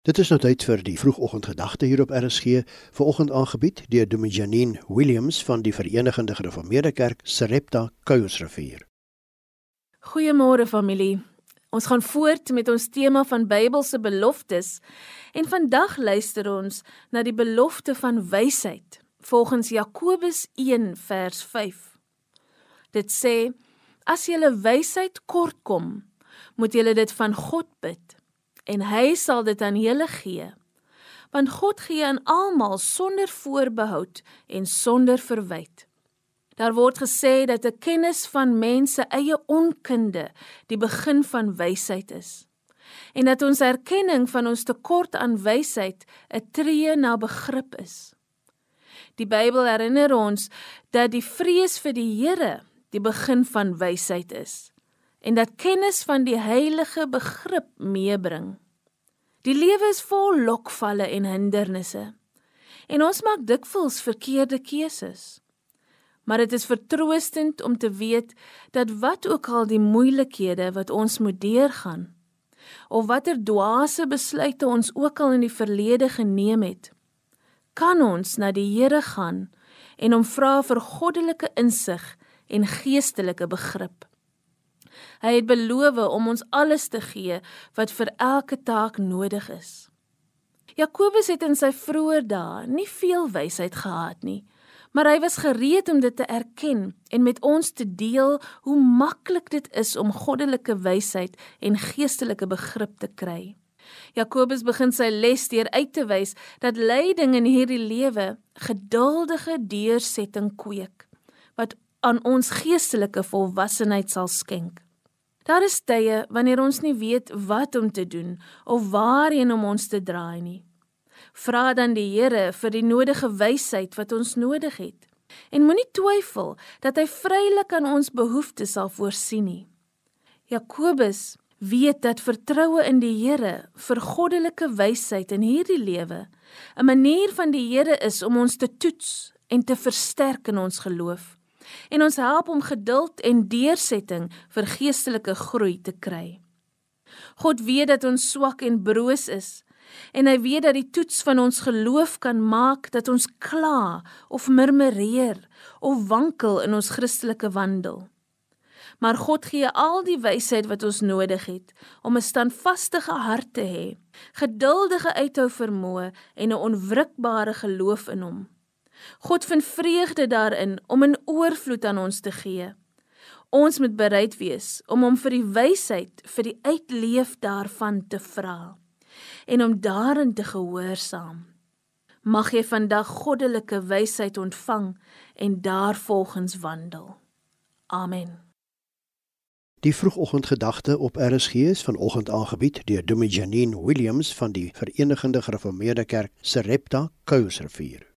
Dit is nou tyd vir die vroegoggendgedagte hier op RSG, vanoggend aangebied deur Dominee Janine Williams van die Verenigde Gereformeerde Kerk Sarepta Kuilsrivier. Goeiemôre familie. Ons gaan voort met ons tema van Bybelse beloftes en vandag luister ons na die belofte van wysheid volgens Jakobus 1 vers 5. Dit sê: As julle wysheid kortkom, moet julle dit van God bid en hy sal dit aan julle gee. Want God gee aan almal sonder voorbehoud en sonder verwyte. Daar word gesê dat 'n kennis van mense eie onkunde die begin van wysheid is. En dat ons erkenning van ons tekort aan wysheid 'n tree na begrip is. Die Bybel herinner ons dat die vrees vir die Here die begin van wysheid is en dat kennis van die heilige begrip meebring. Die lewe is vol lokvalle en hindernisse. En ons maak dikwels verkeerde keuses. Maar dit is vertroostend om te weet dat wat ook al die moeilikhede wat ons moet deurgaan of watter dwaase besluite ons ook al in die verlede geneem het, kan ons na die Here gaan en hom vra vir goddelike insig en geestelike begrip. Hy het beloof om ons alles te gee wat vir elke taak nodig is. Jakobus het in sy vroeë dae nie veel wysheid gehad nie, maar hy was gereed om dit te erken en met ons te deel hoe maklik dit is om goddelike wysheid en geestelike begrip te kry. Jakobus begin sy les deur uit te wys dat lyding in hierdie lewe geduldige deursetting kweek wat aan ons geestelike volwassenheid sal skenk. Daar is tye wanneer ons nie weet wat om te doen of waarheen om ons te draai nie. Vra dan die Here vir die nodige wysheid wat ons nodig het. En moenie twyfel dat hy vrylik aan ons behoeftes sal voorsien nie. Jakobus weet dat vertroue in die Here vir goddelike wysheid in hierdie lewe 'n manier van die Here is om ons te toets en te versterk in ons geloof en ons help om geduld en deursetting vir geestelike groei te kry. God weet dat ons swak en broos is en hy weet dat die toets van ons geloof kan maak dat ons kla of murmureer of wankel in ons Christelike wandel. Maar God gee al die wysheid wat ons nodig het om 'n standvaste hart te hê, geduldige uithou vermoë en 'n onwrikbare geloof in hom. God vind vreugde daarin om 'n oorvloed aan ons te gee. Ons moet bereid wees om hom vir die wysheid vir die uitleef daarvan te vra en om daarin te gehoorsaam. Mag jy vandag goddelike wysheid ontvang en daarvolgens wandel. Amen. Die vroegoggendgedagte op RSG is vanoggend aangebied deur Dominee Janine Williams van die Verenigde Gereformeerde Kerk Sarepta Kuilsrivier.